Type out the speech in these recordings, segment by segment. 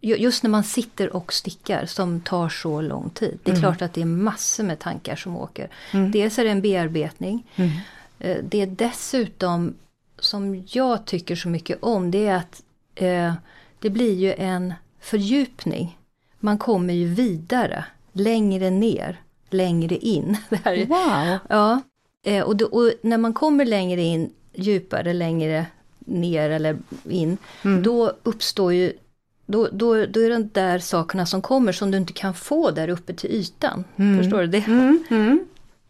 Just när man sitter och stickar som tar så lång tid. Det är mm. klart att det är massor med tankar som åker. Mm. Dels är det en bearbetning. Mm. Eh, det är dessutom, som jag tycker så mycket om, det är att eh, det blir ju en fördjupning. Man kommer ju vidare, längre ner, längre in. Wow! Ja, eh, och, då, och, när man kommer längre in, djupare, längre ner eller in, mm. då uppstår ju då, då, då är det de där sakerna som kommer som du inte kan få där uppe till ytan. Mm. Förstår du det? Mm. Mm.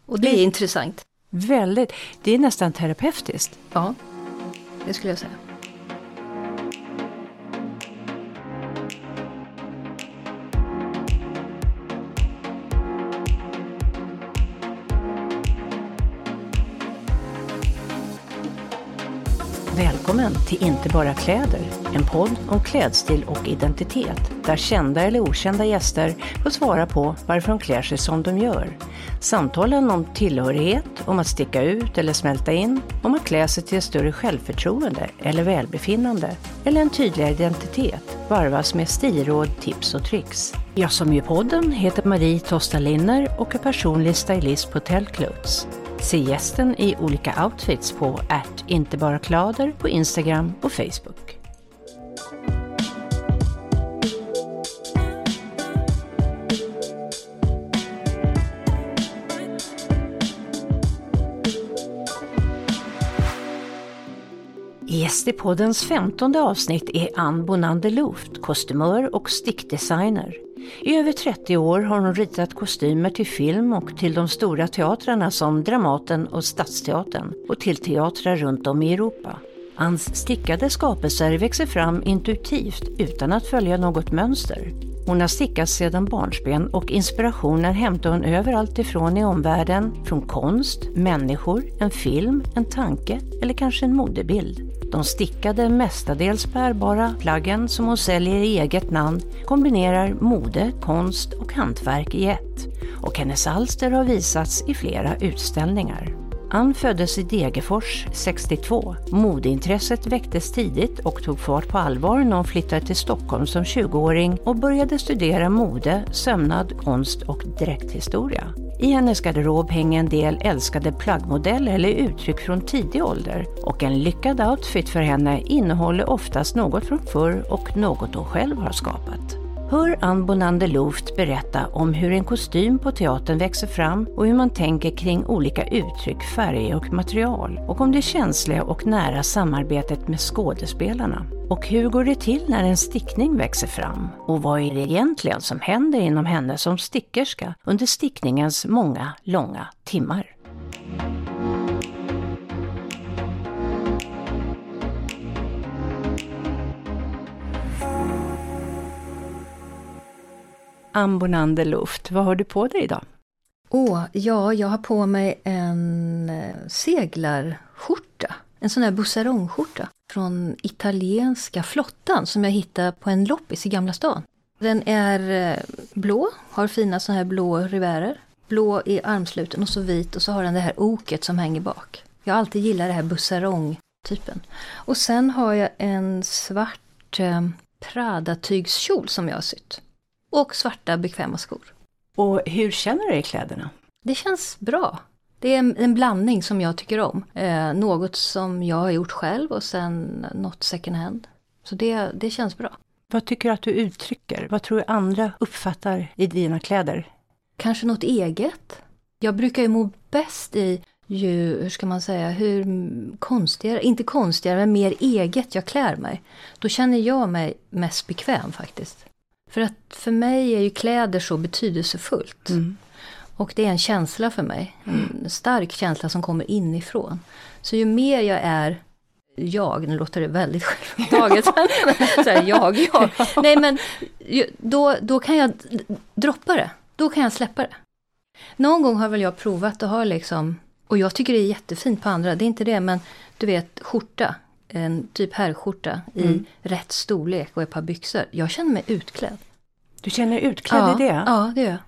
Och det är intressant. Väldigt. Det är nästan terapeutiskt. Ja, det skulle jag säga. Välkommen till Inte bara kläder, en podd om klädstil och identitet, där kända eller okända gäster får svara på varför de klär sig som de gör. Samtalen om tillhörighet, om att sticka ut eller smälta in, om att klä sig till ett större självförtroende eller välbefinnande, eller en tydligare identitet, varvas med stilråd, tips och tricks. Jag som gör podden heter Marie Tosta Linner och är personlig stylist på Tellclothes. Se gästen i olika outfits på att inte bara klader på Instagram och Facebook. Gäst i poddens femtonde avsnitt är Ann Bonander Luft, kostymör och stickdesigner. I över 30 år har hon ritat kostymer till film och till de stora teatrarna som Dramaten och Stadsteatern och till teatrar runt om i Europa. Hans stickade skapelser växer fram intuitivt utan att följa något mönster. Hon har stickat sedan barnsben och inspirationen hämtar hon överallt ifrån i omvärlden, från konst, människor, en film, en tanke eller kanske en modebild. De stickade, mestadels bärbara plaggen som hon säljer i eget namn kombinerar mode, konst och hantverk i ett. Och hennes alster har visats i flera utställningar. Ann föddes i Degerfors 62. Modeintresset väcktes tidigt och tog fart på allvar när hon flyttade till Stockholm som 20-åring och började studera mode, sömnad, konst och dräkthistoria. I hennes garderob hänger en del älskade plaggmodeller eller uttryck från tidig ålder och en lyckad outfit för henne innehåller oftast något från förr och något hon själv har skapat. Hör Ann Bonander Luft berätta om hur en kostym på teatern växer fram och hur man tänker kring olika uttryck, färger och material. Och om det känsliga och nära samarbetet med skådespelarna. Och hur går det till när en stickning växer fram? Och vad är det egentligen som händer inom henne som stickerska under stickningens många, långa timmar? Ambonande Luft, vad har du på dig idag? Åh, ja, jag har på mig en eh, seglarskjorta. En sån här bussarongskjorta från italienska flottan som jag hittade på en loppis i Gamla stan. Den är eh, blå, har fina såna här blå rivärer. Blå i armsluten och så vit och så har den det här oket som hänger bak. Jag har alltid gillat det här bussarong-typen. Och sen har jag en svart eh, Prada-tygskjol som jag har sytt. Och svarta bekväma skor. Och hur känner du dig i kläderna? Det känns bra. Det är en, en blandning som jag tycker om. Eh, något som jag har gjort själv och sen något second hand. Så det, det känns bra. Vad tycker du att du uttrycker? Vad tror du andra uppfattar i dina kläder? Kanske något eget. Jag brukar ju må bäst i ju, hur ska man säga, hur konstigare, inte konstigare, men mer eget jag klär mig. Då känner jag mig mest bekväm faktiskt. För att för mig är ju kläder så betydelsefullt. Mm. Och det är en känsla för mig. En stark känsla som kommer inifrån. Så ju mer jag är jag, nu låter det väldigt självtaget. så här, jag, jag. Nej men då, då kan jag droppa det. Då kan jag släppa det. Någon gång har väl jag provat att ha liksom, och jag tycker det är jättefint på andra, det är inte det, men du vet skjorta en typ herrskjorta mm. i rätt storlek och ett par byxor. Jag känner mig utklädd. Du känner dig utklädd ja, i det? Ja, det gör jag.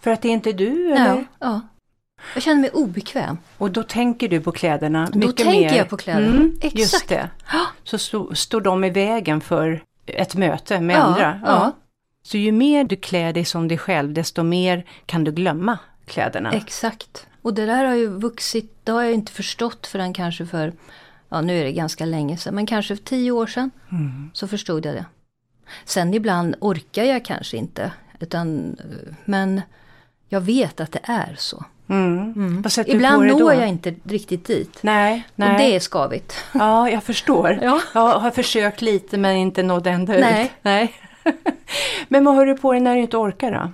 För att det är inte du eller? Ja, ja. Jag känner mig obekväm. Och då tänker du på kläderna mycket mer? Då tänker jag på kläderna, mm, exakt. Just det. Så står de i vägen för ett möte med Ja, andra. ja. Så ju mer du klär dig som dig själv, desto mer kan du glömma kläderna. Exakt. Och det där har ju vuxit, det har jag inte förstått förrän kanske för, ja nu är det ganska länge sedan, men kanske för tio år sedan. Mm. Så förstod jag det. Sen ibland orkar jag kanske inte, utan, men jag vet att det är så. Mm. På Ibland når jag inte riktigt dit. Nej, nej. Och det är skavigt. Ja, jag förstår. Ja. Jag har försökt lite men inte nått ända ut. Nej. nej. men vad har du på dig när du inte orkar då?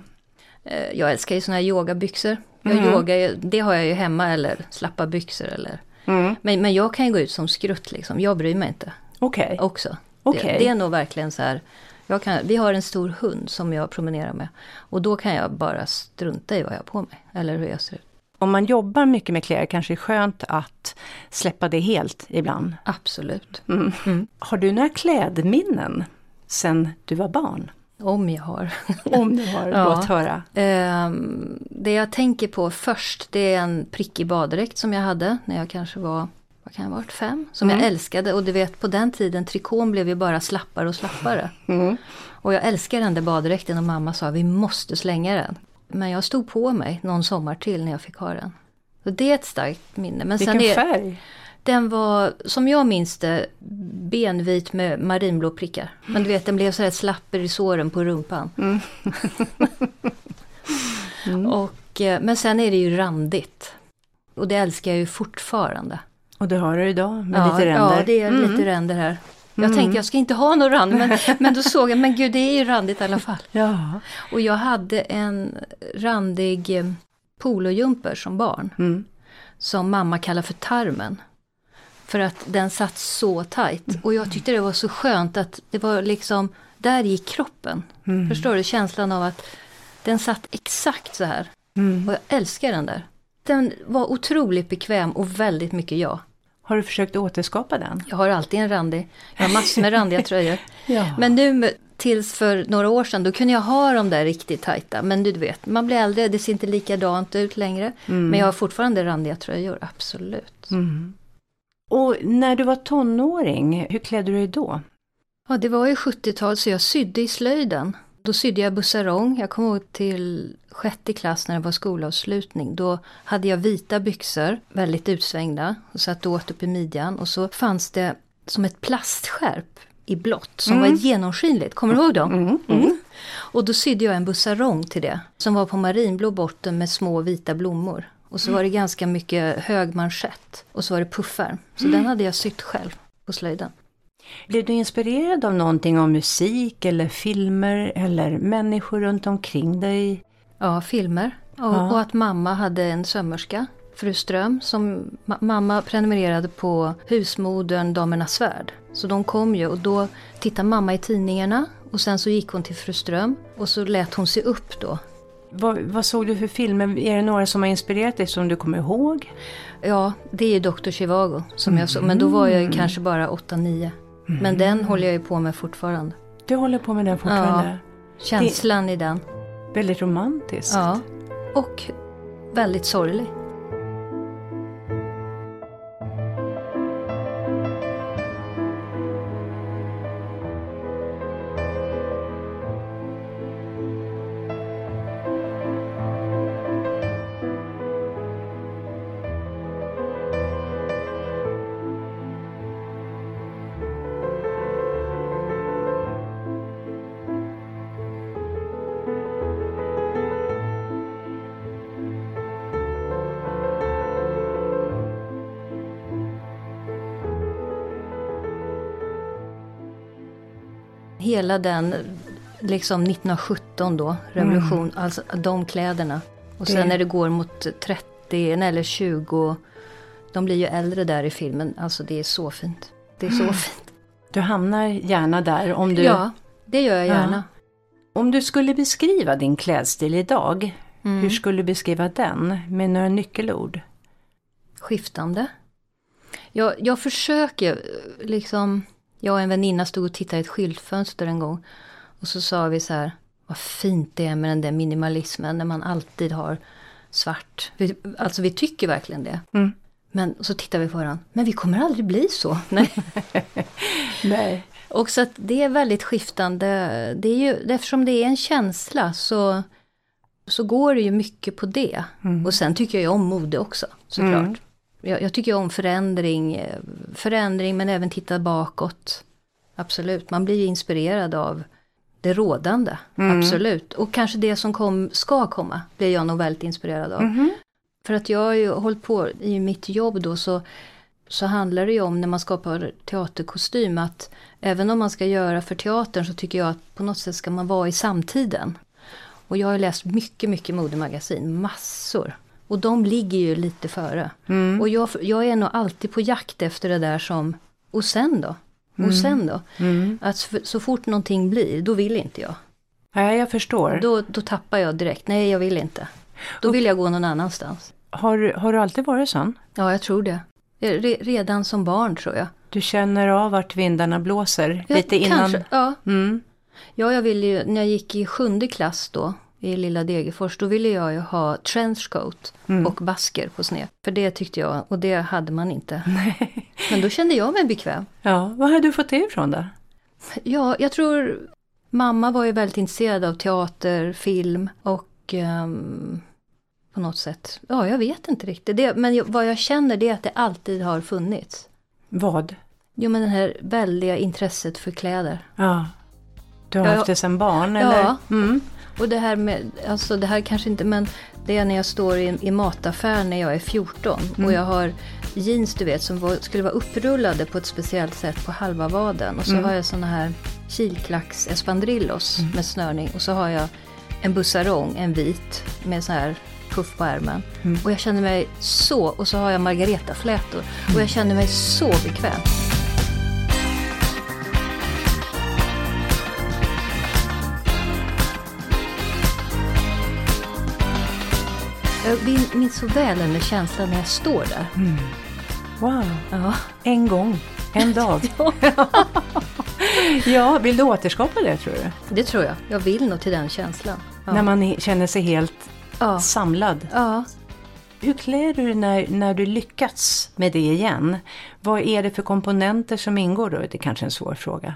Eh, Jag älskar ju såna här yogabyxor. Jag yogar, ju- det har jag ju hemma eller slappa byxor eller. Mm. Men, men jag kan ju gå ut som skrutt liksom. Jag bryr mig inte Okej. också. Okej. Det, det är nog verkligen så här. Kan, vi har en stor hund som jag promenerar med. Och då kan jag bara strunta i vad jag har på mig. Eller hur jag ser ut. Om man jobbar mycket med kläder kanske det är skönt att släppa det helt ibland. Absolut. Mm. Har du några klädminnen sen du var barn? Om jag har. Om du har, Ja. låt höra. Ehm, det jag tänker på först det är en prickig baddräkt som jag hade när jag kanske var, vad kan jag varit, fem? Som Mm. jag älskade och du vet på den tiden trikån blev ju bara slappare och slappare. Mm. Och jag älskar den där baddräkten och mamma sa vi måste slänga den. Men jag stod på mig någon sommar till när jag fick ha den. Så det är ett starkt minne. Men Vilken sen är, färg? Den var, som jag minns det, benvit med marinblå prickar. Men du vet den blev så här slapp i såren på rumpan. Och, eh, men sen är det ju randigt. Och det älskar jag ju fortfarande. Och det har du idag med ja, lite ränder? Ja, det är Mm. lite ränder här. Jag tänkte jag ska inte ha någon rand, men, men då såg jag, men gud det är ju randigt i alla fall. Ja. Och jag hade en randig eh, polojumper som barn. Mm. Som mamma kallar för tarmen. För att den satt så tajt. Och jag tyckte det var så skönt att det var liksom, där gick kroppen. Mm. Förstår du känslan av att den satt exakt så här. Mm. Och jag älskar den där. Den var otroligt bekväm och väldigt mycket jag. Har du försökt återskapa den? Jag har alltid en randig, jag har massor med randiga tröjor. Ja. Men nu tills för några år sedan, då kunde jag ha de där riktigt tajta. Men du vet, man blir äldre, det ser inte likadant ut längre. Men jag har fortfarande randiga tröjor, absolut. Mm. Och när du var tonåring, hur klädde du dig då? Ja, det var ju 70-tal så jag sydde i slöjden. Då sydde jag bussarong. Jag kommer ihåg till sjätte klass när det var skolavslutning. Då hade jag vita byxor, väldigt utsvängda, och satt åt upp i midjan. Och så fanns det som ett plastskärp i blått som var genomskinligt. Kommer du ihåg dem? Mm. Och då sydde jag en bussarong till det. Som var på marinblå botten med små vita blommor. Och så var det ganska mycket hög manschett. Och så var det puffärm. Så den hade jag sytt själv på slöjden. Blev du inspirerad av någonting av musik eller filmer eller människor runt omkring dig? Ja, filmer. Och, Ja. och att mamma hade en sömmerska, fru Ström, som ma- mamma prenumererade på husmodern Damernas Svärd. Så de kom ju och då tittade mamma i tidningarna och sen så gick hon till fru Ström och så lät hon se upp då. Vad, vad såg du för filmer? Är det några som har inspirerat dig som du kommer ihåg? Ja, det är ju Dr. Chivago som jag såg, men då var jag ju kanske bara 8-9. Men den håller jag ju på med fortfarande. Du håller på med den fortfarande? Känslan i den. Väldigt romantiskt. Ja. Och väldigt sorglig. Hela den, liksom 1917 då, revolution, alltså de kläderna. Och Det- sen när det går mot 30 eller 20, de blir ju äldre där i filmen. Alltså det är så fint. Det är så fint. Du hamnar gärna där om du... Ja, det gör jag gärna. Om du skulle beskriva din klädstil idag, Mm. hur skulle du beskriva den med några nyckelord? Skiftande. Jag, jag försöker liksom, jag och en väninna stod och tittade i ett skyltfönster en gång. Och så sa vi så här, vad fint det är med den där minimalismen när man alltid har svart. Vi, alltså vi tycker verkligen det. Mm. Men så tittar vi på varandra, men vi kommer aldrig bli så. Nej. Nej. Och så att det är väldigt skiftande. Det är ju, eftersom det är en känsla så, så går det ju mycket på det. Mm. Och sen tycker jag ju om mode också såklart. Mm. Jag, jag tycker om förändring, eh, förändring men även titta bakåt. Absolut, man blir inspirerad av det rådande. Mm. Absolut. Och kanske det som kom, ska komma blir jag nog väldigt inspirerad av. Mhm. För att jag har ju hållit på i mitt jobb då så, så handlar det ju om när man skapar teaterkostym att även om man ska göra för teatern så tycker jag att på något sätt ska man vara i samtiden. Och jag har läst mycket, mycket modemagasin, massor. Och de ligger ju lite före. Mm. Och jag, jag är nog alltid på jakt efter det där som, och sen då? Och sen då? Mm. Att så, så fort någonting blir, då vill inte jag. Nej, jag förstår. Då, då tappar jag direkt, nej jag vill inte. Då vill jag gå någon annanstans. Har, har du alltid varit sån? Ja, jag tror det. Re- Redan som barn tror jag. Du känner av vart vindarna blåser Ja, lite innan? Kanske, ja. Mm. ja, jag ville ju, när jag gick i sjunde klass då, i lilla Degerfors, då ville jag ju ha trenchcoat Mm. och basker på sned. För det tyckte jag, och det hade man inte. Men då kände jag mig bekväm. Ja, var har du fått det ifrån då? Ja, jag tror mamma var ju väldigt intresserad av teater, film och ehm, på något sätt, ja jag vet inte riktigt. Det, men vad jag känner det är att det alltid har funnits. Vad? Jo men det här väldiga intresset för kläder. Ja. Du har Ja, haft det sedan barn eller? Ja. Mm. Och det här med, alltså det här kanske inte, men det är när jag står i, i mataffären när jag är 14 och jag har jeans du vet som var, skulle vara upprullade på ett speciellt sätt på halva vaden. Och så har jag såna här kilklacks espadrillos med snörning. Och så har jag en bussarong, en vit med så här puff på ärmen. Och jag känner mig så, och så har jag margaretaflätor. Och jag känner mig så bekväm. Jag minns så väl den känslan när jag står där. Wow, Ja. en gång, en dag. ja, vill du återskapa det tror du? Det tror jag. Jag vill nog till den känslan. Ja. När man känner sig helt ja. samlad. ja. Hur klär du dig när, när du lyckats med det igen? Vad är det för komponenter som ingår då? Det är kanske en svår fråga.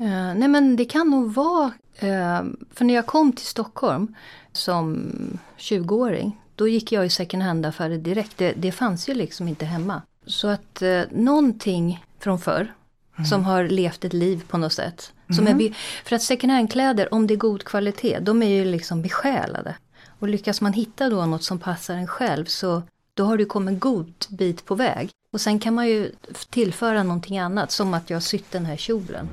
Eh, nej men det kan nog vara, eh, för när jag kom till Stockholm som 20-åring, då gick jag i second hand-affärer direkt. Det, det fanns ju liksom inte hemma. Så att eh, någonting från förr som har levt ett liv på något sätt. Som är be- för att second hand-kläder, om det är god kvalitet, de är ju liksom besjälade. Och lyckas man hitta då något som passar en själv så då har du kommit en god bit på väg. Och sen kan man ju tillföra någonting annat, som att jag har sytt den här kjolen.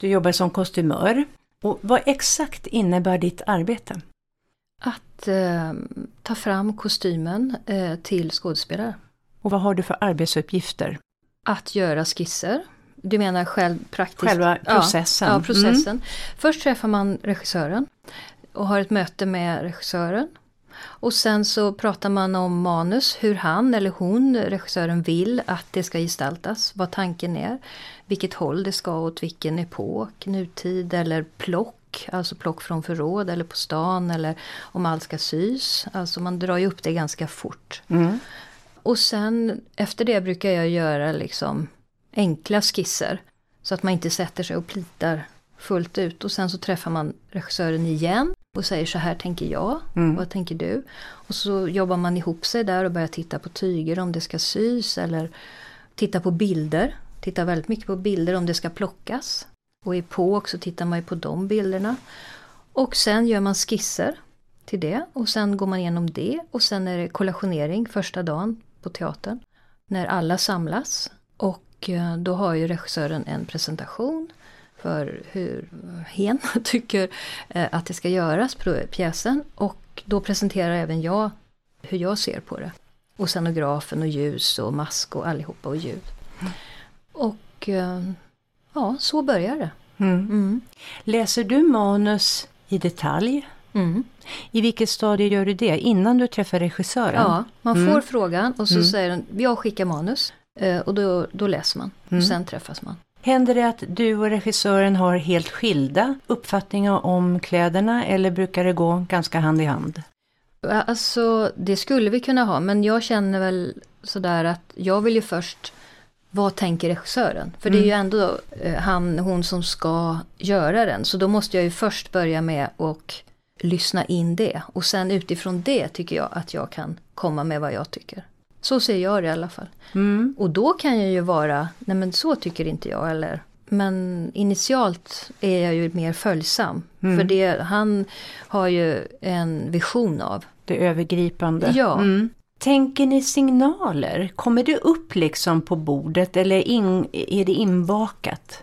Du jobbar som kostymör. Och vad exakt innebär ditt arbete? Att eh, ta fram kostymen eh, till skådespelare. Och vad har du för arbetsuppgifter? Att göra skisser. Du menar själv praktiskt? Själva Ja, processen. Ja, processen. Först träffar man regissören och har ett möte med regissören. Och sen så pratar man om manus, hur han eller hon, regissören, vill att det ska gestaltas. Vad tanken är. Vilket håll det ska åt vilken epok, nutid eller plock. Alltså plock från förråd eller på stan eller om allt ska sys. Alltså man drar ju upp det ganska fort. Mm. Och sen efter det brukar jag göra liksom enkla skisser. Så att man inte sätter sig och plitar fullt ut. Och sen så träffar man regissören igen och säger så här tänker jag, Mm. vad tänker du? Och så jobbar man ihop sig där och börjar titta på tyger om det ska sys eller titta på bilder. Tittar väldigt mycket på bilder om det ska plockas. Och i epok så tittar man ju på de bilderna. Och sen gör man skisser till det och sen går man igenom det och sen är det kollationering första dagen på teatern. När alla samlas och eh, då har ju regissören en presentation för hur hen tycker eh, att det ska göras pjäsen och då presenterar även jag hur jag ser på det. Och scenografen och ljus och mask och allihopa och ljud. Och eh, ja, så börjar det. Mm. Mm. Läser du manus i detalj? Mm. I vilket stadie gör du det? Innan du träffar regissören? Ja, man Mm. får frågan och så säger den, jag skickar manus. eh, Och då, då läser man och sen träffas man. Händer det att du och regissören har helt skilda uppfattningar om kläderna eller brukar det gå ganska hand i hand? Alltså det skulle vi kunna ha men jag känner väl sådär att jag vill ju först vad tänker regissören? För det är ju Mm. ändå eh, han, hon som ska göra den. Så då måste jag ju först börja med och lyssna in det. Och sen utifrån det tycker jag att jag kan komma med vad jag tycker. Så ser jag det i alla fall. Mm. Och då kan jag ju vara, nej men så tycker inte jag eller. Men initialt är jag ju mer följsam. Mm. För det, han har ju en vision av. Det övergripande. Ja. Mm. Tänker ni signaler? Kommer det upp liksom på bordet eller in, är det inbakat?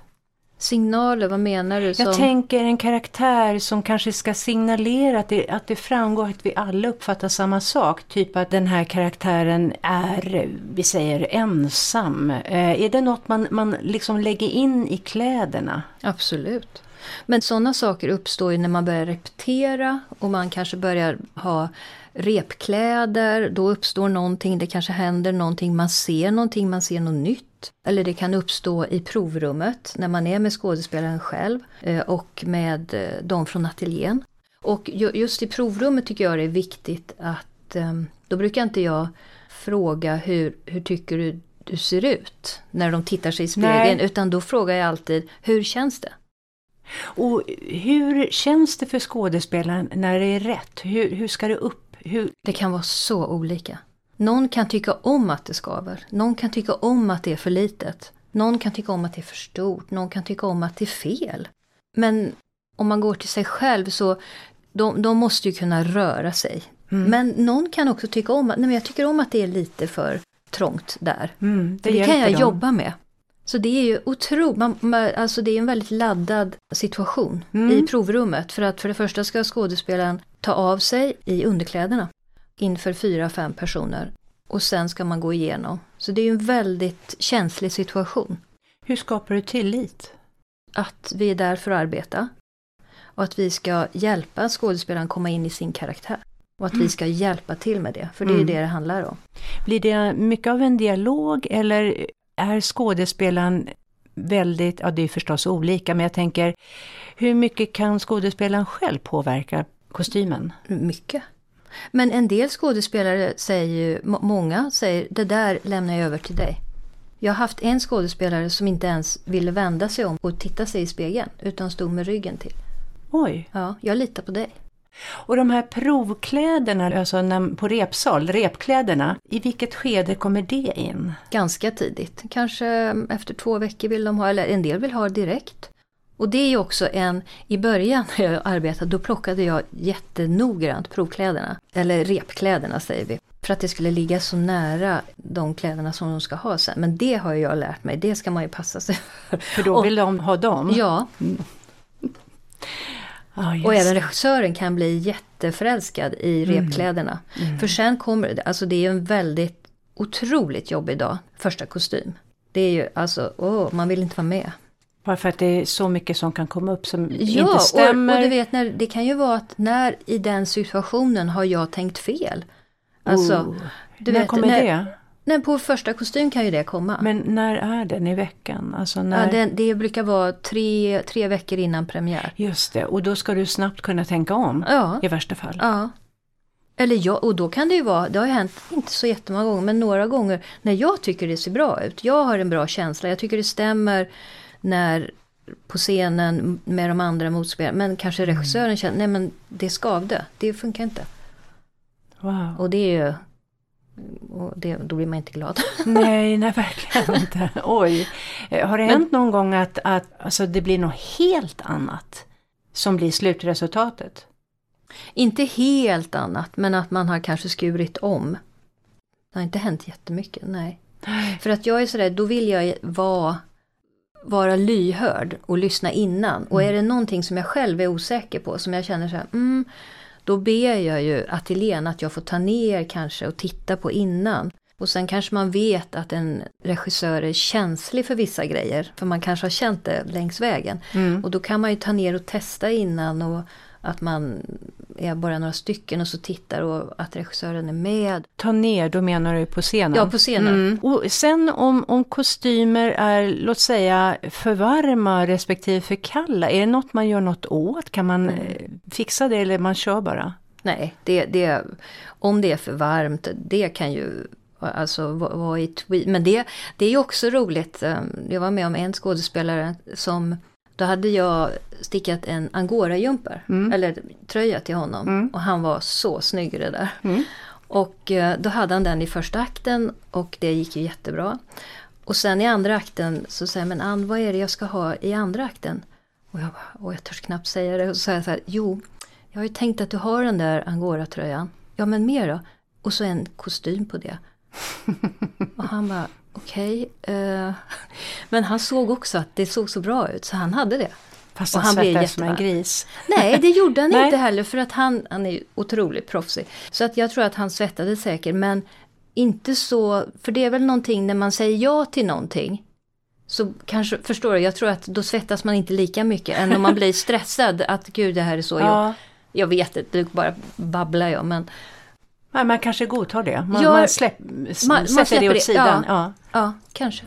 Signaler, vad menar du? Som, Jag tänker en karaktär som kanske ska signalera att det, att det framgår att vi alla uppfattar samma sak. Typ att den här karaktären är, vi säger ensam. Eh, är det något man, man liksom lägger in i kläderna? Absolut. Men sådana saker uppstår ju när man börjar repetera och man kanske börjar ha repkläder. Då uppstår någonting, det kanske händer någonting, man ser någonting, man ser något nytt. Eller det kan uppstå i provrummet när man är med skådespelaren själv eh, och med eh, de från ateljén. Och ju- just i provrummet tycker jag det är viktigt att eh, då brukar inte jag fråga hur, hur tycker du du ser ut när de tittar sig i spegeln Nej. utan då frågar jag alltid hur känns det? Och hur känns det för skådespelaren när det är rätt? Hur, hur ska det upp? Hur, Det kan vara så olika. Någon kan tycka om att det skaver. Någon kan tycka om att det är för litet. Någon kan tycka om att det är för stort. Någon kan tycka om att det är fel. Men om man går till sig själv så de, de måste ju kunna röra sig. Mm. Men någon kan också tycka om att nej men jag tycker om att det är lite för trångt där. mm, Det, det kan jag dem. jobba med. Så det är ju otroligt, man, man, alltså det är en väldigt laddad situation Mm. i provrummet. För att för det första ska skådespelaren ta av sig i underkläderna inför fyra, fem personer. Och sen ska man gå igenom. Så det är ju en väldigt känslig situation. Hur skapar du tillit? Att vi är där för att arbeta. Och att vi ska hjälpa skådespelaren komma in i sin karaktär. Och att vi ska hjälpa till med det, för det är ju Mm. det det handlar om. Blir det mycket av en dialog eller är skådespelaren väldigt, ja det är förstås olika, men jag tänker hur mycket kan skådespelaren själv påverka kostymen? Mycket. Men en del skådespelare säger ju, må- många säger det där lämnar jag över till dig. Jag har haft en skådespelare som inte ens ville vända sig om och titta sig i spegeln utan stod med ryggen till. Oj! Ja, jag litar på dig. Och de här provkläderna, alltså på repsal, repkläderna, i vilket skede kommer det in? Ganska tidigt. Kanske efter två veckor vill de ha, eller en del vill ha direkt. Och det är ju också en, i början när jag arbetade, då plockade jag jättenoggrant provkläderna. Eller repkläderna säger vi. För att det skulle ligga så nära de kläderna som de ska ha sen. Men det har jag lärt mig, det ska man ju passa sig för. För då Och- vill de ha dem? Ja, Ja, just och även regissören kan bli jätteförälskad i repkläderna. För sen kommer det, alltså det är en väldigt otroligt jobbig dag, första kostym. Det är ju alltså, åh, man vill inte vara med. Bara för att det är så mycket som kan komma upp som Ja, inte stämmer. och, och du vet, när, det kan ju vara att när i den situationen har jag tänkt fel. Alltså, Oh. när vet, kommer när- det? När på första kostym kan ju det komma. Men när är den i veckan? Alltså när... ja, det, det brukar vara tre, tre veckor innan premiär. Just det, och då ska du snabbt kunna tänka om Ja, i värsta fall. ja. Eller ja, och då kan det ju vara, det har ju hänt, inte så jättemånga gånger, men några gånger när jag tycker det ser bra ut. Jag har en bra känsla, jag tycker det stämmer när på scenen med de andra motspelarna, men kanske regissören känner, nej men det skavde, det funkar inte. Wow. Och det är ju, och det, då blir man inte glad. Nej, nej verkligen inte. Oj. Eh, Har det Men- hänt någon gång att, att alltså, det blir något helt annat som blir slutresultatet? inte helt annat, men att man har kanske skurit om. Det har inte hänt jättemycket, nej. För att jag är sådär, då vill jag vara, vara lyhörd och lyssna innan. Och är det någonting som jag själv är osäker på, som jag känner så här, mm, då ber jag ju ateljén att jag får ta ner kanske och titta på innan. Och sen kanske man vet att en regissör är känslig för vissa grejer, för man kanske har känt det längs vägen. Mm. Och då kan man ju ta ner och testa innan och att man är bara några stycken och så tittar och att regissören är med. Ta ner, då menar du på scenen? Ja, på scenen. Mm. Och sen om, om kostymer är, låt säga, för varma respektive för kalla, är det något man gör något åt? Kan man mm. fixa det eller man kör bara? Nej, det, det, om det är för varmt, det kan ju alltså vara i tweed. Men det, det är ju också roligt. Ehm, jag var med om en skådespelare som då hade jag stickat en angorajumper, mm. eller tröja till honom. Mm. Och han var så snygg i det där. Mm. Och eh, då hade han den i första akten och det gick ju jättebra. Och sen i andra akten så säger men Ann, vad är det jag ska ha i andra akten? Och jag bara, jag törs knappt säga det. Och så säger jag så här, jo, jag har ju tänkt att du har den där angoratröjan. Ja men mer då? Och så en kostym på det. och han bara, okej. Okay. Eh, men han såg också att det såg så bra ut så han hade det. Fast och han svettades som en gris. Nej, det gjorde han inte heller för att han, han är otroligt proffsig. Så att jag tror att han svettades säkert men inte så, för det är väl någonting när man säger ja till någonting så kanske, förstår du, jag tror att då svettas man inte lika mycket än om man blir stressad att gud det här är så. Ja. Jag, jag vet inte, bara babblar jag men Ja, man kanske godtar det. Man, ja, man, släpp, man, man det åt sidan. Ja, ja. ja, kanske.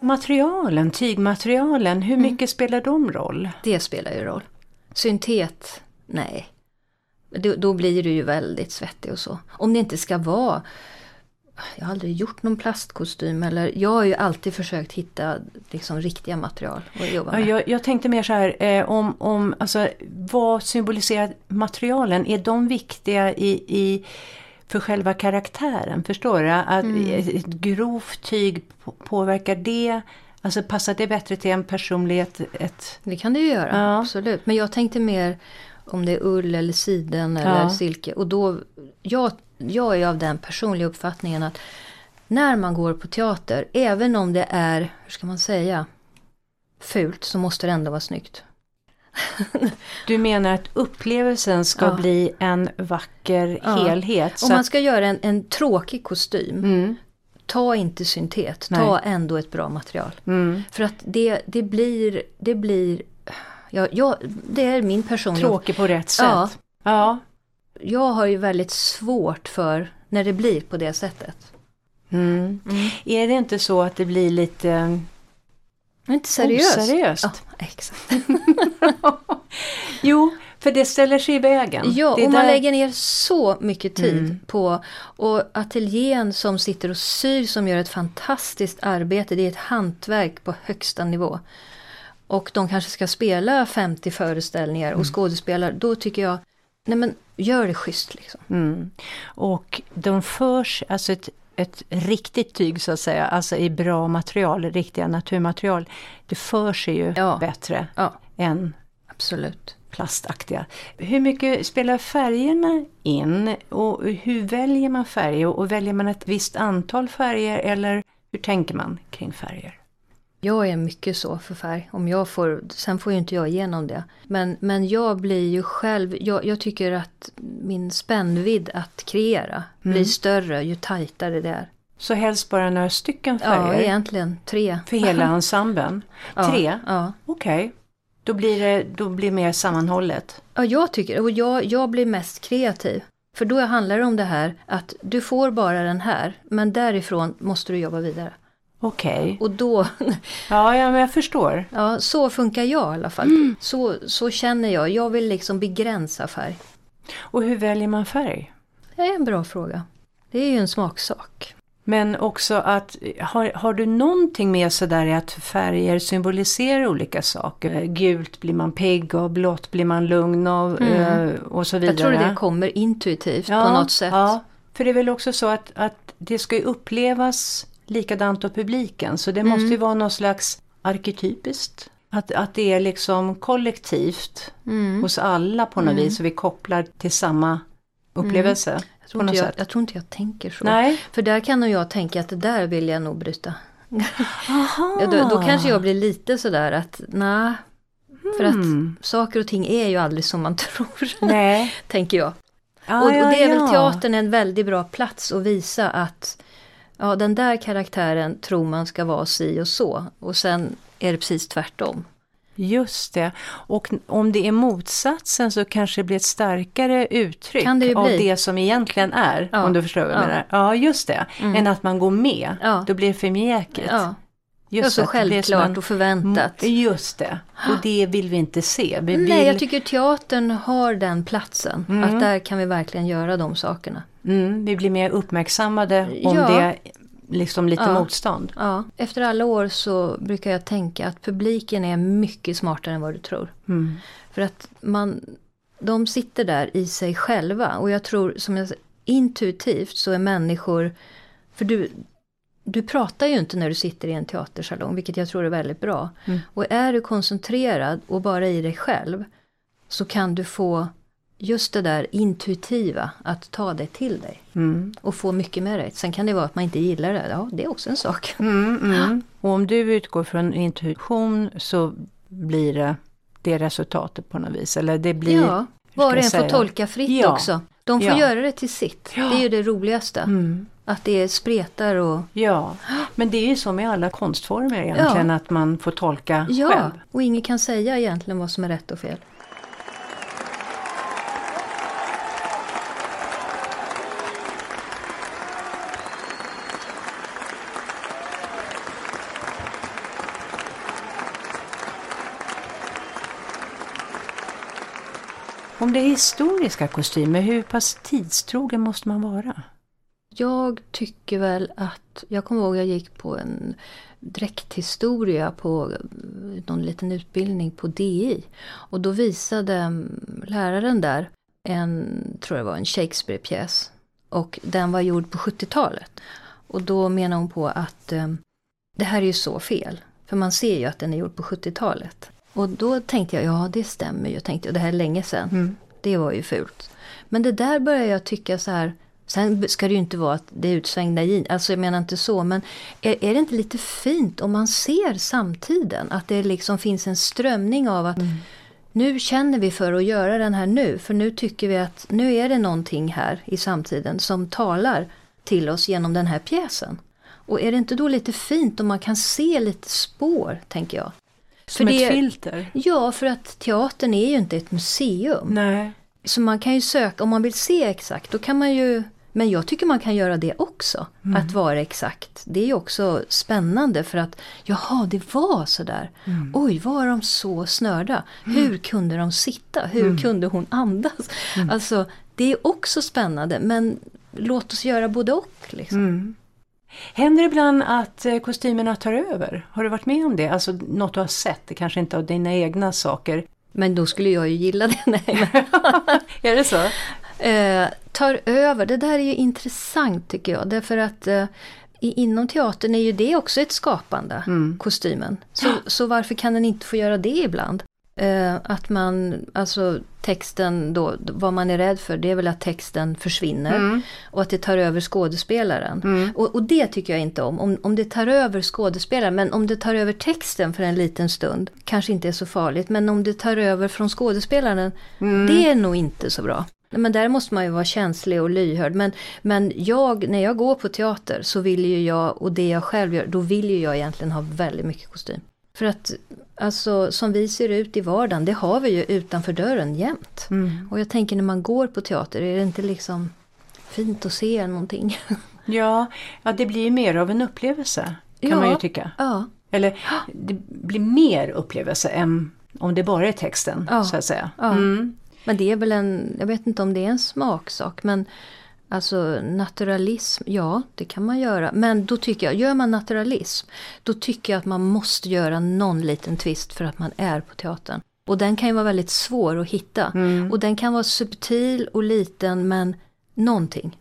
Materialen, tygmaterialen, hur mm. mycket spelar de roll? Det spelar ju roll. Syntet, nej. Då, då blir du ju väldigt svettig och så. Om det inte ska vara jag har aldrig gjort någon plastkostym eller jag har ju alltid försökt hitta liksom riktiga material att jobba med. Jag, jag tänkte mer så här, eh, om, om, alltså, vad symboliserar materialen? Är de viktiga i, i för själva karaktären? Förstår du? Att mm. Ett grovt tyg påverkar det? Alltså passar det bättre till en personlighet? Ett... Det kan det ju göra, ja. absolut. Men jag tänkte mer om det är ull eller siden eller ja. silke. Och då, jag jag är av den personliga uppfattningen att när man går på teater, även om det är, hur ska man säga, fult så måste det ändå vara snyggt. Du menar att upplevelsen ska ja. bli en vacker ja. helhet? Om man ska göra en, en tråkig kostym, mm. ta inte syntet, Nej. ta ändå ett bra material. Mm. För att det, det blir, det blir ja, ja, det är min personliga... Tråkig på rätt sätt. Ja. ja jag har ju väldigt svårt för när det blir på det sättet. Mm. Mm. Är det inte så att det blir lite inte seriöst? Oseriöst. Ja, exakt. jo, för det ställer sig i vägen. Ja, och där... man lägger ner så mycket tid mm. på och ateljén som sitter och syr som gör ett fantastiskt arbete. Det är ett hantverk på högsta nivå. Och de kanske ska spela 50 föreställningar och mm. skådespelare. Då tycker jag nej men gör det schysst liksom. Mm. Och de förs, alltså ett, ett riktigt tyg så att säga, alltså i bra material, riktiga naturmaterial, det för sig ju ja. bättre ja. än Absolut. plastaktiga. Hur mycket spelar färgerna in och hur väljer man färger och väljer man ett visst antal färger eller hur tänker man kring färger? Jag är mycket så för färg. Om jag får, sen får ju inte jag igenom det. Men, men jag blir ju själv, jag, jag tycker att min spännvidd att kreera mm. blir större ju tajtare det är. Så helst bara några stycken färger? Ja, egentligen tre. För hela ensemblen? Tre? Ja. ja. Okej. Okay. Då blir det då blir mer sammanhållet? Ja, jag tycker och jag, jag blir mest kreativ. För då handlar det om det här att du får bara den här, men därifrån måste du jobba vidare. Okej. Okay. Och då... ja, ja, men jag förstår. Ja, så funkar jag i alla fall. Mm. Så, så känner jag. Jag vill liksom begränsa färg. Och hur väljer man färg? Det är en bra fråga. Det är ju en smaksak. Men också att, har, har du någonting med sådär i att färger symboliserar olika saker? Gult blir man pigg och blått blir man lugn av mm. Eh, och så vidare. Jag tror det kommer intuitivt ja, på något sätt. Ja, för det är väl också så att, att det ska upplevas likadant av publiken. Så det mm. måste ju vara något slags arketypiskt. Att, att det är liksom kollektivt mm. hos alla på något mm. vis och vi kopplar till samma upplevelse. Mm. Jag, tror jag, jag, tror inte jag tänker så. Nej. För där kan nog jag tänka att det där vill jag nog bryta. ja, då, då, kanske jag blir lite sådär att nej. För att mm. saker och ting är ju aldrig som man tror. Nej. tänker jag. Ah, och, och, det är ja, väl teatern en väldigt bra plats att visa att ja den där karaktären tror man ska vara si och så och sen är det precis tvärtom. Just det. Och om det är motsatsen så kanske det blir ett starkare uttryck det av det som egentligen är. Ja. Om du förstår vad jag Ja. menar. Ja, just det. Mm. Än att man går med. Ja. Då blir det för mjäkigt. Ja, Just ja så att självklart en- och förväntat. Just det. Och det vill vi inte se. Vi vill... Nej, jag tycker teatern har den platsen. Mm. Att där kan vi verkligen göra de sakerna. mm, vi blir mer uppmärksammade om Ja. det är liksom lite Ja. motstånd. Ja, efter alla år så brukar jag tänka att publiken är mycket smartare än vad du tror. Mm. För att man, de sitter där i sig själva och jag tror som jag intuitivt så är människor, för du, du pratar ju inte när du sitter i en teatersalong, vilket jag tror är väldigt bra. Mm. Och är du koncentrerad och bara i dig själv så kan du få just det där intuitiva att ta det till dig Mm. och få mycket med dig. Sen kan det vara att man inte gillar det, ja det är också en sak. Mm, mm. Och om du utgår från intuition så blir det det resultatet på något vis. Eller det blir... Ja, var och en får tolka fritt Ja. också. De får Ja. göra det till sitt. Ja. Det är ju det roligaste. Mm. Att det spretar och... Ja, men det är ju så med alla konstformer egentligen att man får tolka Ja, själv. och ingen kan säga egentligen vad som är rätt och fel. Om det är historiska kostymer, hur pass tidstrogen måste man vara? Jag tycker väl att, jag kommer ihåg jag gick på en dräkthistoria på eh, någon liten utbildning på DI. Och då visade mm, läraren där en, tror jag var en Shakespeare-pjäs. Och den var gjord på 70-talet. Och då menar hon på att eh, det här är ju så fel. För man ser ju att den är gjord på 70-talet. Och då tänkte jag, ja det stämmer ju, tänkte jag, det här är länge sedan. Mm. Det var ju fult. Men det där börjar jag tycka så här. Sen ska det ju inte vara att det är utsvängda jeans, alltså jag menar inte så. Men är, är det inte lite fint om man ser samtiden? Att det liksom finns en strömning av att nu känner vi för att göra den här nu. För nu tycker vi att nu är det någonting här i samtiden som talar till oss genom den här pjäsen. Och är det inte då lite fint om man kan se lite spår, tänker jag. Som För ett det- filter? Ja, för att teatern är ju inte ett museum. Nej. Så man kan ju söka, om man vill se exakt, då kan man ju men jag tycker man kan göra det också, att vara exakt. Det är ju också spännande för att jaha, det var sådär. Oj, var de så snörda? Hur kunde de sitta? Hur kunde hon andas? Alltså, det är också spännande, men låt oss göra både och. Liksom. Mm. Händer det ibland att eh, kostymerna tar över? Har du varit med om det? Alltså något du har sett, det kanske inte av dina egna saker. Men då skulle jag ju gilla det. Nej, Är det så? eh, tar över, det där är ju intressant tycker jag. Därför att eh, inom teatern är ju det också ett skapande, kostymen. Så, så varför kan den inte få göra det ibland? Eh, att man, alltså texten då, vad man är rädd för det är väl att texten försvinner. Och att det tar över skådespelaren. Och, och det tycker jag inte om. om. Om det tar över skådespelaren, men om det tar över texten för en liten stund, kanske inte är så farligt. Men om det tar över från skådespelaren, det är nog inte så bra. Men där måste man ju vara känslig och lyhörd. Men, men jag, när jag går på teater så vill ju jag, och det jag själv gör, då vill ju jag egentligen ha väldigt mycket kostym. För att alltså, som vi ser ut i vardagen, det har vi ju utanför dörren jämt. Mm. Och jag tänker när man går på teater, är det inte liksom fint att se någonting? Ja, ja, det blir ju mer av en upplevelse kan Ja. man ju tycka. ja, Eller det blir mer upplevelse än om det bara är texten Ja. så att säga. Ja. Mm. men det är väl en, jag vet inte om det är en smaksak, men Alltså naturalism, ja det kan man göra. Men då tycker jag, gör man naturalism, då tycker jag att man måste göra någon liten twist för att man är på teatern. Och den kan ju vara väldigt svår att hitta. Och den kan vara subtil och liten men någonting.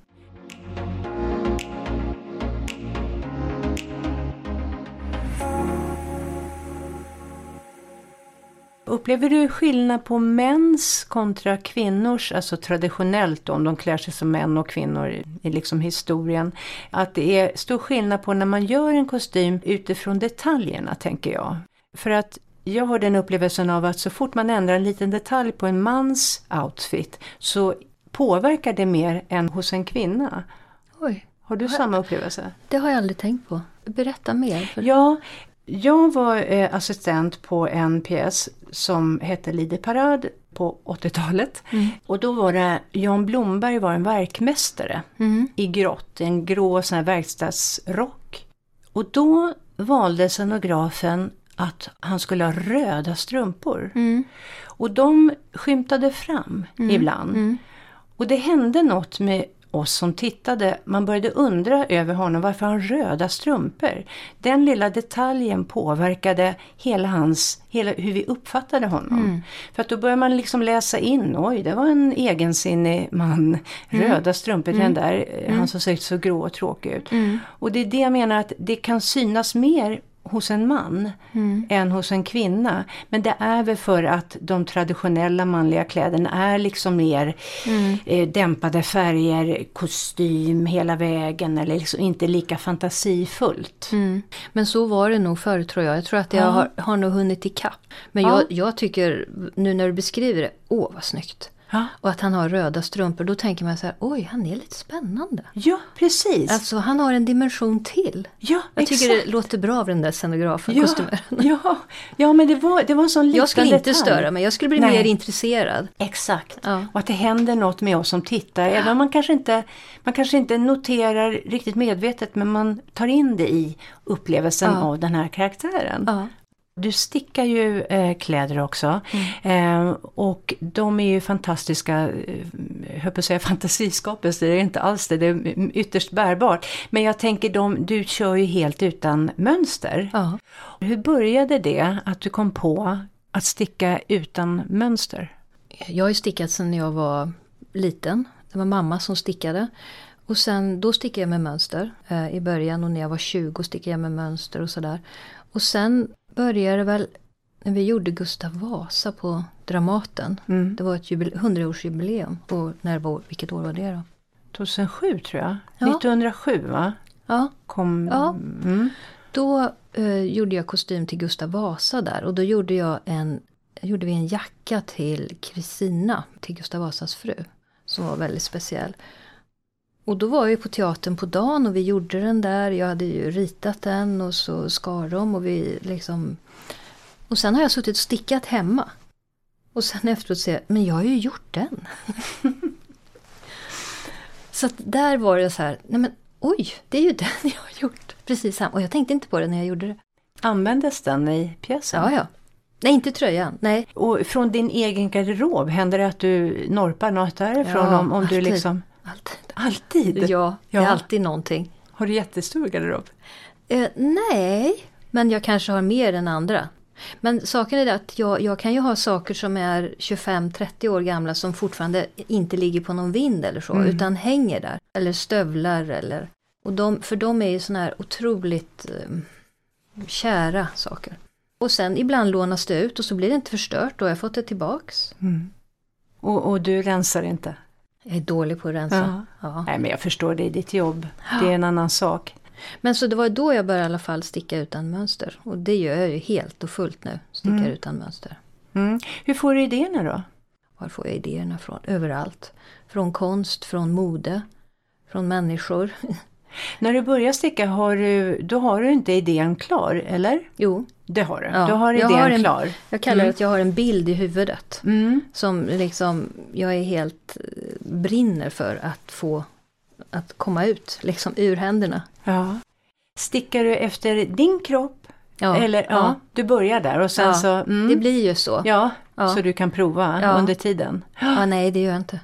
Upplever du skillnad på mäns kontra kvinnors, alltså traditionellt då, om de klär sig som män och kvinnor i, liksom historien, att det är stor skillnad på när man gör en kostym utifrån detaljerna tänker jag. För att jag har den upplevelsen av att så fort man ändrar en liten detalj på en mans outfit så påverkar det mer än hos en kvinna. Oj. Har du samma upplevelse? Det har jag aldrig tänkt på. Berätta mer. För... Ja, jag var eh, assistent på en pjäs som hette Lider Parad på 80-talet. Mm. Och då var det, Jan Blomberg var en verkmästare Mm. i grått, en grå sån här verkstadsrock. Och då valde scenografen att han skulle ha röda strumpor. Mm. Och de skymtade fram ibland. Mm. Och det hände något med oss som tittade. Man började undra över honom varför han röda strumpor. Den lilla detaljen påverkade hela hans, hela, hur vi uppfattade honom. Mm. För att då började man liksom läsa in, oj det var en egensinnig man. Mm. Röda strumpor, den där, eh, han som såg så grå och tråkig ut. Mm. Och det är det jag menar att det kan synas mer hos en man Mm. än hos en kvinna. Men det är väl för att de traditionella manliga kläderna är liksom mer Mm. eh, dämpade färger, kostym hela vägen eller liksom inte lika fantasifullt. Mm. Men så var det nog förr tror jag. Jag tror att jag Ja. har, har nog hunnit ikapp. Men Ja. jag, jag tycker, nu när du beskriver det, åh vad snyggt. Ja. Och att han har röda strumpor, då tänker man så här, oj han är lite spännande. ja, precis. Alltså han har en dimension till. ja, Jag exakt. tycker det låter bra av den där scenografen, ja, kostymen. ja, ja, men det var, det var en sån liten Jag skulle inte detalj. störa mig, jag skulle bli Nej. mer intresserad. Exakt. Ja. Och att det händer något med oss som tittar. Även om man kanske, inte, man kanske inte noterar riktigt medvetet men man tar in det i upplevelsen av den här karaktären. Du stickar ju eh, kläder också Mm. eh, och de är ju fantastiska, eh, jag höll på att säga fantasiskapelser, det är inte alls det, det är ytterst bärbart. Men jag tänker, de, du kör ju helt utan mönster. Ja. Hur började det att du kom på att sticka utan mönster? Jag har ju stickat sedan jag var liten. Det var mamma som stickade. Och sen, då stickade jag med mönster eh, i början och när jag var 20 stickade jag med mönster och sådär. Och sen började väl när vi gjorde Gustav Vasa på Dramaten. Mm. Det var ett jubile- 100-årsjubileum. Och när var, vilket år var det då? 2007 tror jag. Ja. 1907 va? Ja, Kom, Ja. Mm. då eh, gjorde jag kostym till Gustav Vasa där. Och då gjorde, jag en, gjorde vi en jacka till Kristina, till Gustav Vasas fru. Som var väldigt speciell. Och då var vi på teatern på dagen och vi gjorde den där. Jag hade ju ritat den och så skar de och vi liksom... Och sen har jag suttit och stickat hemma. Och sen efteråt säger jag, men jag har ju gjort den. så att där var det så här, nej men oj, det är ju den jag har gjort. Precis samma. Och jag tänkte inte på det när jag gjorde det. Användes den i pjäsen? Ja, ja. Nej, inte tröjan. Nej. Och från din egen garderob, händer det att du norpar något därifrån Ja, om, om du alltid. liksom... Alltid. Alltid? Ja, det är Ja. alltid någonting. Har du jättestor garderob? Eh, nej, men jag kanske har mer än andra. Men saken är det att jag, jag kan ju ha saker som är 25-30 år gamla som fortfarande inte ligger på någon vind eller så, Mm. utan hänger där. Eller stövlar eller... Och de, för de är ju såna här otroligt eh, kära saker. Och sen ibland lånas det ut och så blir det inte förstört och jag har fått det tillbaks. Mm. Och, och du rensar inte? Jag är dålig på att rensa. Ja. Nej men jag förstår, det är ditt jobb. Det är en annan sak. Men så det var då jag började i alla fall sticka utan mönster. Och det gör jag ju helt och fullt nu. Stickar Mm. utan mönster. Mm. Hur får du idéerna då? Var får jag idéerna ifrån? Överallt. Från konst, från mode, från människor. När du börjar sticka, har du, då har du inte idén klar, eller? Jo, Det har du. Ja, du har jag idén har en- klar. jag kallar det att jag har en bild i huvudet. Mm. Som liksom, jag är helt eh, brinner för att få att komma ut liksom ur händerna. Ja. Stickar du efter din kropp? Ja, Eller, ja. du börjar där och sen Ja, så... Mm. Det blir ju så. Ja, Ja. så du kan prova Ja. under tiden. Ja, nej, det gör jag inte.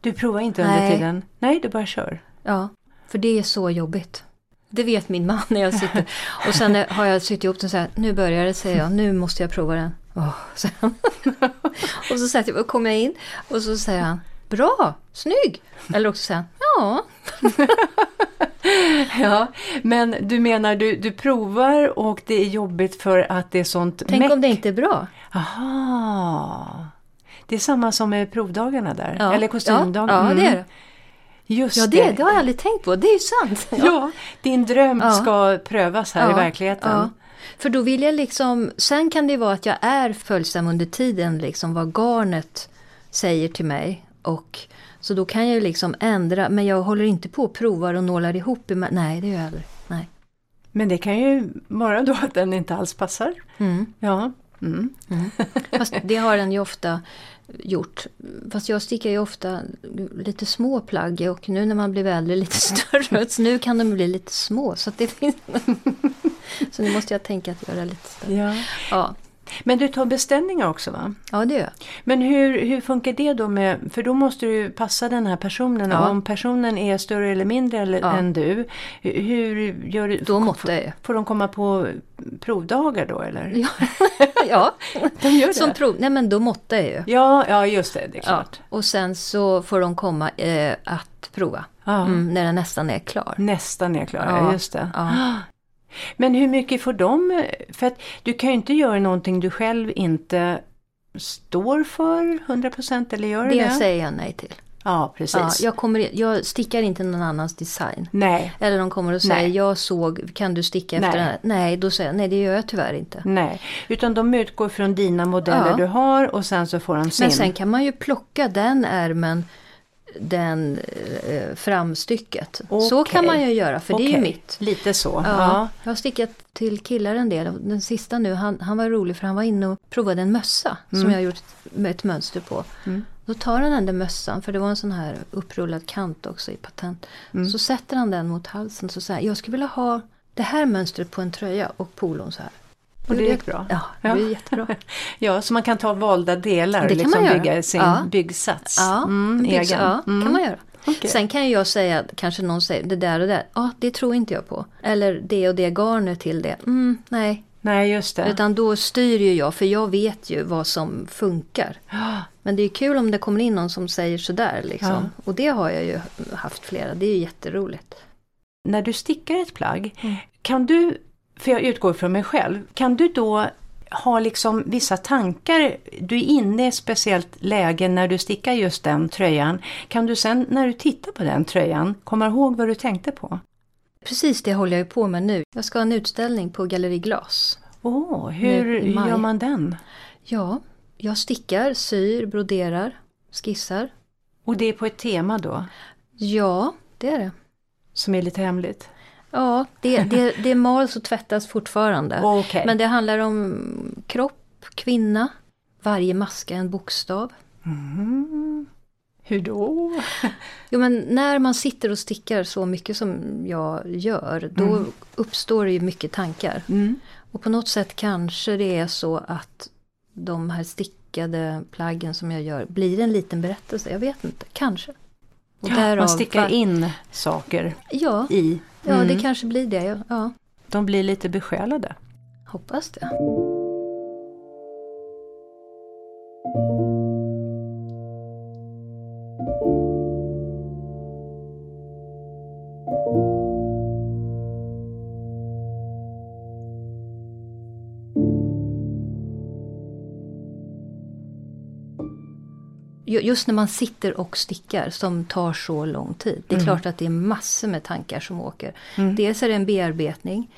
Du provar inte under Nej. tiden? Nej, du bara kör. Ja, för det är så jobbigt. Det vet min man när jag sitter. Och sen har jag sytt ihop den så här, nu börjar det säger jag, nu måste jag prova den. Säger han. och så säger jag, kommer jag in och så säger han, bra, snygg. Eller också säger han, ja. Ja, men du menar du, du provar och det är jobbigt för att det är sånt Tänk meck. om det inte är bra. Aha. Det är samma som med provdagarna där, Ja. eller kostymdagen. Ja, ja Mm. det är det. Just Ja, det, det har jag aldrig tänkt på. Det är ju sant. Ja, din dröm Ja. ska prövas här i Ja, verkligheten. Ja. För då vill jag liksom, sen kan det vara att jag är följsam under tiden, liksom vad garnet säger till mig. Och Så då kan jag liksom ändra, men jag håller inte på och provar och nålar ihop. i- Nej, det gör jag aldrig. Nej. Men det kan ju vara då att den inte alls passar. Mm. Ja. Mm. Fast det har den ju ofta gjort. Fast jag stickar ju ofta lite små plagg och nu när man blir äldre lite större. Så nu kan de bli lite små. Så det finns... Så nu måste jag tänka att göra lite större. Ja. Ja, Men du tar beställningar också va? ja det gör jag. Men hur, hur funkar det då med, för då måste du passa den här personen. Ja. Om personen är större eller mindre eller, Ja. än du, hur- gör du? Då måste jag. Får de komma på provdagar då eller? Ja, ja. De gör det? som prov. Nej men då måttar jag ju. Ja, ja just det, det är Ja. klart. Och sen så får de komma eh, att prova. Ja. Mm, när den nästan är klar. Nästan är klara, Ja. just det. Ja. Men hur mycket får de? För att du kan ju inte göra någonting du själv inte står för 100% eller gör det? Det säger jag nej till. Ja, precis. Ja, jag, kommer, jag stickar inte någon annans design. Nej, Eller de kommer och säger, Nej. jag såg, kan du sticka efter Nej. den här? Nej, då säger jag, nej det gör jag tyvärr inte. nej. Utan de utgår från dina modeller Ja. du har och sen så får de sin. Men sen kan man ju plocka den ärmen, den eh, framstycket. Så Okej. kan man ju göra, för det är ju mitt. Lite så. Ja, Ja. Jag har stickat till killar en del. Den sista nu, han, han var rolig för han var inne och provade en mössa som jag gjort med ett mönster på. Mm. Då tar han den där mössan, för det var en sån här upprullad kant också i patent. Mm. Så sätter han den mot halsen och säger jag skulle vilja ha det här mönstret på en tröja och polon så här. Och det gick bra? Ja, det Ja. var jättebra. Ja, så man kan ta valda delar och liksom bygga sin Ja. byggsats. Ja, Mm, byggs- egen. ja Mm. kan man göra. Okej. Sen kan jag säga, kanske någon säger det där och det, ja det tror inte jag på. Eller det och det garnet till det, mm, nej. Nej, just det. Utan då styr ju jag, för jag vet ju vad som funkar. Ja. Men det är kul om det kommer in någon som säger sådär liksom. Ja. Och det har jag ju haft flera, det är ju jätteroligt. När du stickar ett plagg, Mm. kan du, för jag utgår från mig själv, kan du då ha liksom vissa tankar, du är inne i ett speciellt läge när du stickar just den tröjan. Kan du sen när du tittar på den tröjan komma ihåg vad du tänkte på? Precis det håller jag på med nu. Jag ska ha en utställning på Galleri Glas. Åh, hur i maj. gör man den? Ja, jag stickar, syr, broderar, skissar. Och det är på ett tema då, Ja, det är det. som är lite hemligt? Ja, det, det, det mals och tvättas fortfarande. Okej. Men det handlar om kropp, kvinna, varje maska en bokstav. Mm. Hur då? Jo, men när man sitter och stickar så mycket som jag gör, då uppstår det ju mycket tankar. Mm. Och på något sätt kanske det är så att de här stickade plaggen som jag gör blir en liten berättelse. Jag vet inte, kanske. Och därav Man stickar in saker Ja, i. ja Mm. det kanske blir det. Ja, De blir lite besjälade. hoppas det. Just när man sitter och stickar som tar så lång tid. Det är klart att det är massor med tankar som åker. Dels är det en bearbetning.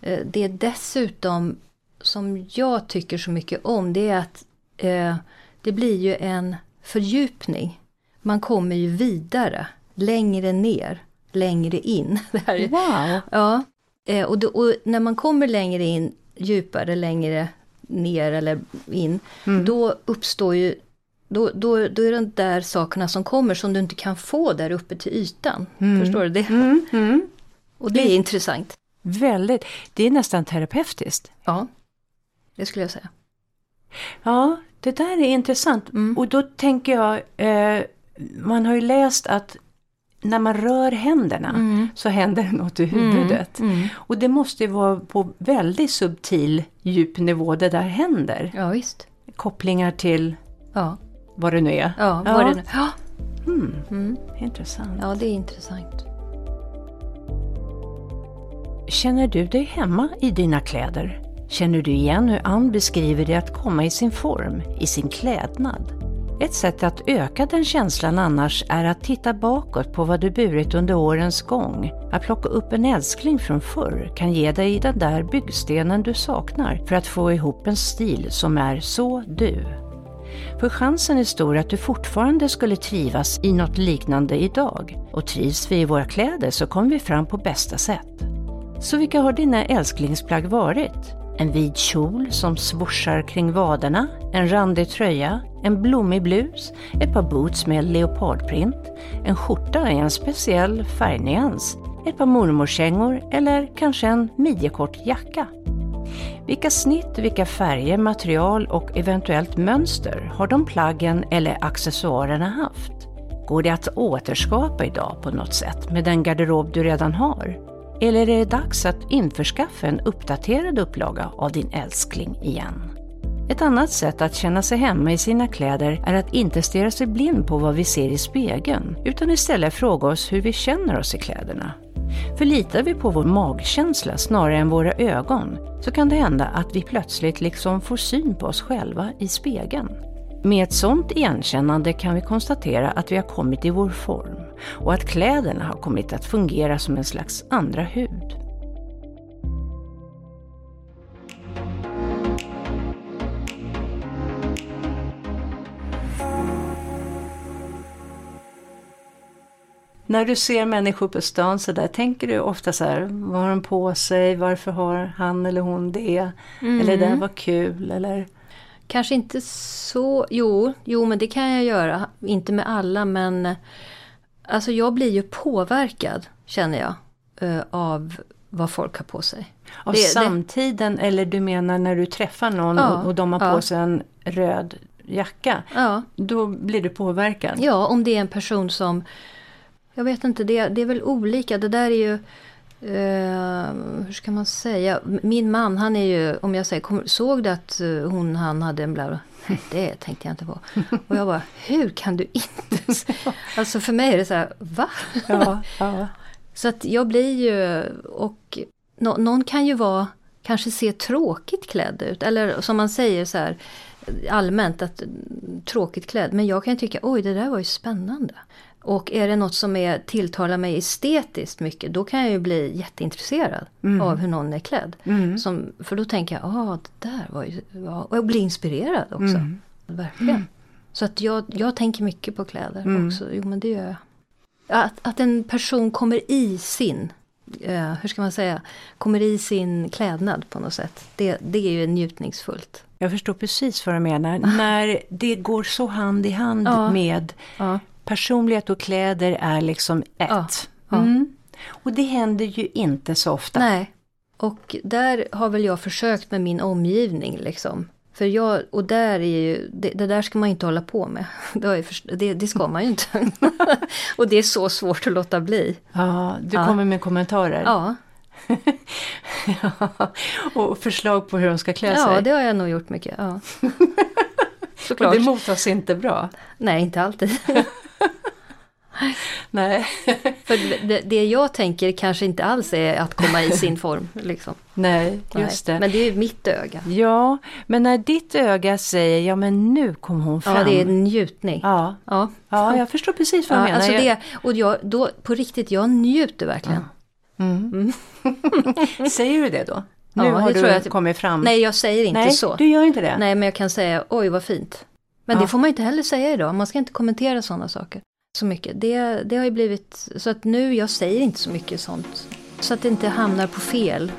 Eh, Det är dessutom, som jag tycker så mycket om, det är att eh, det blir ju en fördjupning. Man kommer ju vidare, längre ner, längre in. Det här är, Wow! Ja, eh, och, då, och när man kommer längre in, djupare, längre ner eller in, då uppstår ju då, då, då är det de där sakerna som kommer som du inte kan få där uppe till ytan. Förstår du? Det? Mm, mm. Och det är intressant. Väldigt. Det är nästan terapeutiskt. Ja, det skulle jag säga. Ja, det där är intressant. Mm. Och då tänker jag, eh, man har ju läst att när man rör händerna Mm. så händer det något i huvudet. Mm. Och det måste ju vara på väldigt subtil djup nivå det där händer. Ja, visst. Kopplingar till Ja, vad det nu är. ja, Ja. Var det nu? Ja. Mm, Mm. intressant. ja, det är intressant. Känner du dig hemma i dina kläder? Känner du igen hur Ann beskriver det att komma i sin form, i sin klädnad? Ett sätt att öka den känslan annars är att titta bakåt på vad du burit under årens gång. Att plocka upp en älskling från förr kan ge dig den där byggstenen du saknar för att få ihop en stil som är så du. För chansen är stor att du fortfarande skulle trivas i något liknande idag. Och trivs vi i våra kläder så kommer vi fram på bästa sätt. Så vilka har dina älsklingsplagg varit? En vid kjol som svorsar kring vaderna, en randig tröja, en blommig blus, ett par boots med leopardprint, en skjorta i en speciell färgnyans, ett par mormorskängor eller kanske en midjekort jacka. Vilka snitt, vilka färger, material och eventuellt mönster har de plaggen eller accessoarerna haft? Går det att återskapa idag på något sätt med den garderob du redan har? Eller är det dags att införskaffa en uppdaterad upplaga av din älskling igen? Ett annat sätt att känna sig hemma i sina kläder är att inte stirra sig blind på vad vi ser i spegeln, utan istället fråga oss hur vi känner oss i kläderna. För litar vi på vår magkänsla snarare än våra ögon så kan det hända att vi plötsligt liksom får syn på oss själva i spegeln. Med ett sådant igenkännande kan vi konstatera att vi har kommit i vår form och att kläderna har kommit att fungera som en slags andra hud. När du ser människor på stan så där, tänker du ofta så här, vad har de på sig, varför har han eller hon det? Mm. Eller det där var kul, eller? Kanske inte så, jo, jo men det kan jag göra. Inte med alla men Alltså jag blir ju påverkad, känner jag, eh, av vad folk har på sig. Av det, samtiden det... eller du menar när du träffar någon ja, och de har ja. på sig en röd jacka? Ja. Då blir du påverkad? Ja, om det är en person som jag vet inte, det, det är väl olika. Det där är ju... Uh, hur ska man säga? Min man, han är ju, om jag säger, kom, såg du att eh, hon, han hade en blå... Det tänkte jag inte på. Och jag bara, hur kan du inte? Alltså för mig är det så här, va? Ja, ja. Så att jag blir ju, och no, någon kan ju vara, kanske se tråkigt klädd ut. Eller som man säger så här allmänt, att tråkigt klädd. Men jag kan tycka, oj det där var ju spännande. Och är det något som är, tilltalar mig estetiskt mycket, då kan jag ju bli jätteintresserad mm. av hur någon är klädd. Mm. Som, för då tänker jag, ah det där var ju... Ja, och jag blir inspirerad också. Mm. Verkligen. Mm. Så att jag, jag tänker mycket på kläder mm. också. Jo men det gör jag. Att, att en person kommer i sin, eh, hur ska man säga, kommer i sin klädnad på något sätt. Det, det är ju njutningsfullt. Jag förstår precis vad du menar. När det går så hand i hand ja. med ja personlighet och kläder är liksom ett. Ja. Mm. Och det händer ju inte så ofta. Nej, och där har väl jag försökt med min omgivning liksom. För jag, och där är ju, det, det där ska man inte hålla på med. Det, det ska man ju inte. och det är så svårt att låta bli. Ja, du ja. kommer med kommentarer? Ja. ja. Och förslag på hur de ska klä sig? Ja, det har jag nog gjort mycket. Ja. Såklart. Och det mottas inte bra? Nej, inte alltid. Nej. För det, det, jag tänker kanske inte alls är att komma i sin form. Liksom. Nej, just Nej. det. Men det är mitt öga. Ja, men när ditt öga säger ja men nu kom hon fram. Ja, det är en njutning. Ja, ja. ja jag förstår precis vad du ja, menar. Alltså det, och jag, då, på riktigt, jag njuter verkligen. Ja. Mm. Mm. säger du det då? Nu ja, har du jag kommit fram. Nej, jag säger inte Nej, så. du gör inte det? Nej, men jag kan säga oj vad fint. Men det får man inte heller säga idag. Man ska inte kommentera sådana saker så mycket. Det, det har ju blivit så att nu, jag säger inte så mycket sånt. Så att det inte hamnar på fel.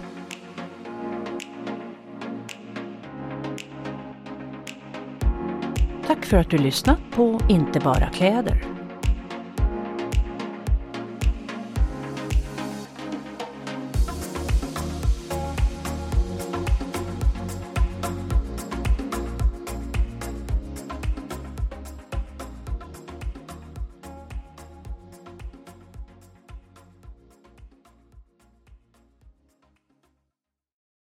Tack för att du lyssnat på Inte bara kläder.